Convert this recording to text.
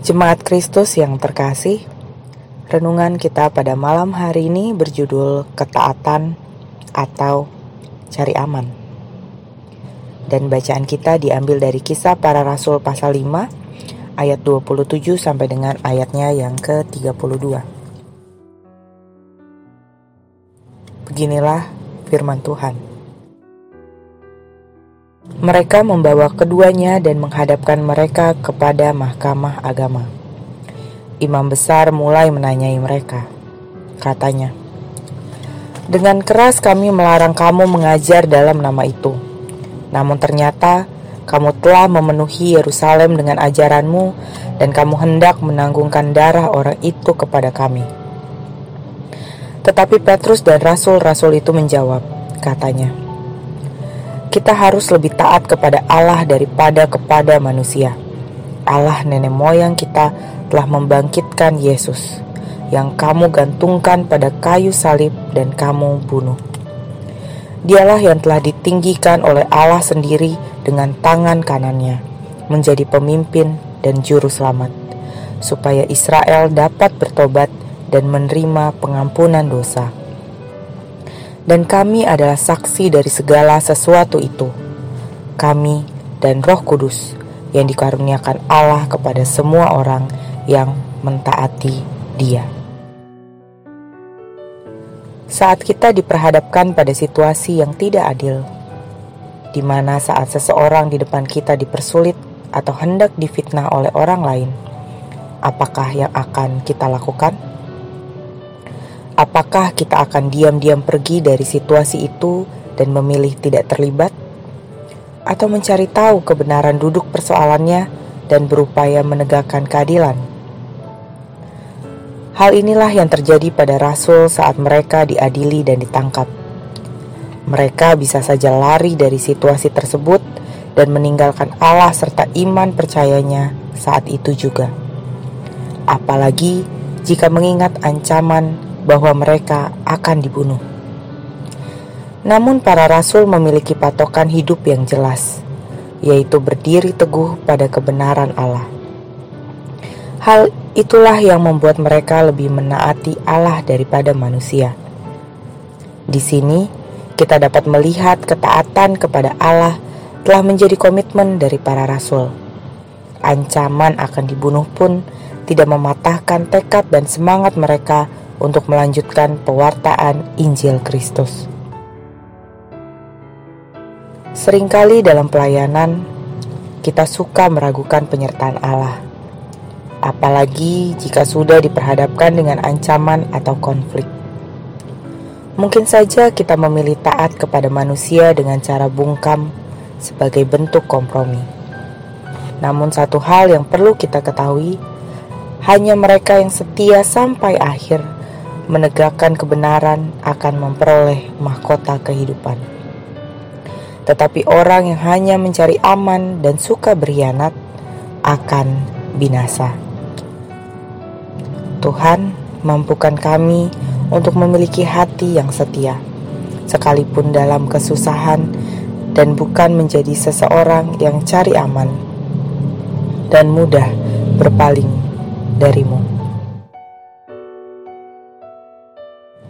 Jemaat Kristus yang terkasih, renungan kita pada malam hari ini berjudul Ketaatan atau Cari Aman. Dan bacaan kita diambil dari kisah para rasul pasal 5 ayat 27 sampai dengan ayatnya yang ke-32. Beginilah firman Tuhan. Mereka membawa keduanya dan menghadapkan mereka kepada mahkamah agama. Imam besar mulai menanyai mereka. Katanya, "Dengan keras kami melarang kamu mengajar dalam nama itu. Namun ternyata kamu telah memenuhi Yerusalem dengan ajaranmu dan kamu hendak menanggungkan darah orang itu kepada kami." Tetapi Petrus dan rasul-rasul itu menjawab, katanya, kita harus lebih taat kepada Allah daripada kepada manusia. Allah nenek moyang kita telah membangkitkan Yesus yang kamu gantungkan pada kayu salib dan kamu bunuh. Dialah yang telah ditinggikan oleh Allah sendiri dengan tangan kanannya menjadi pemimpin dan juru selamat supaya Israel dapat bertobat dan menerima pengampunan dosa dan kami adalah saksi dari segala sesuatu itu. Kami dan Roh Kudus yang dikaruniakan Allah kepada semua orang yang mentaati Dia. Saat kita diperhadapkan pada situasi yang tidak adil, di mana saat seseorang di depan kita dipersulit atau hendak difitnah oleh orang lain, apakah yang akan kita lakukan? Apakah kita akan diam-diam pergi dari situasi itu dan memilih tidak terlibat? Atau mencari tahu kebenaran duduk persoalannya dan berupaya menegakkan keadilan? Hal inilah yang terjadi pada rasul saat mereka diadili dan ditangkap. Mereka bisa saja lari dari situasi tersebut dan meninggalkan Allah serta iman percayanya saat itu juga. Apalagi jika mengingat ancaman bahwa mereka akan dibunuh. Namun, para rasul memiliki patokan hidup yang jelas, yaitu berdiri teguh pada kebenaran Allah. Hal itulah yang membuat mereka lebih menaati Allah daripada manusia. Di sini, kita dapat melihat ketaatan kepada Allah telah menjadi komitmen dari para rasul. Ancaman akan dibunuh pun tidak mematahkan tekad dan semangat mereka untuk melanjutkan pewartaan Injil Kristus. Seringkali dalam pelayanan, kita suka meragukan penyertaan Allah, apalagi jika sudah diperhadapkan dengan ancaman atau konflik. Mungkin saja kita memilih taat kepada manusia dengan cara bungkam sebagai bentuk kompromi. Namun, satu hal yang perlu kita ketahui: hanya mereka yang setia sampai akhir menegakkan kebenaran akan memperoleh mahkota kehidupan. Tetapi orang yang hanya mencari aman dan suka berkhianat akan binasa. Tuhan mampukan kami untuk memiliki hati yang setia, sekalipun dalam kesusahan, dan bukan menjadi seseorang yang cari aman dan mudah berpaling darimu.